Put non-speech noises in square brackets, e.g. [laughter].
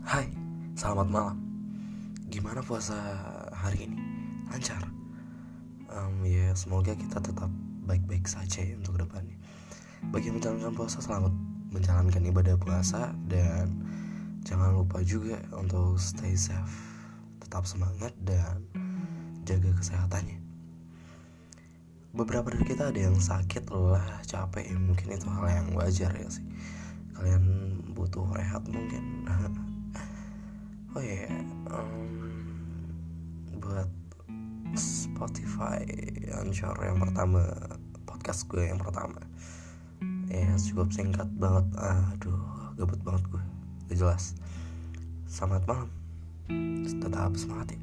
Hai, selamat malam. Gimana puasa hari ini? Lancar? Um, ya, semoga kita tetap baik-baik saja ya untuk depannya. Bagi yang menjalankan puasa, selamat menjalankan ibadah puasa dan jangan lupa juga untuk stay safe, tetap semangat dan jaga kesehatannya. Beberapa dari kita ada yang sakit, lelah, capek, ya mungkin itu hal yang wajar ya sih. Kalian butuh rehat mungkin. [laughs] buat Spotify Anchor yang pertama podcast gue yang pertama. Ya cukup singkat banget. Aduh gabut banget gue. Gak jelas. Selamat malam. Tetap semangat ya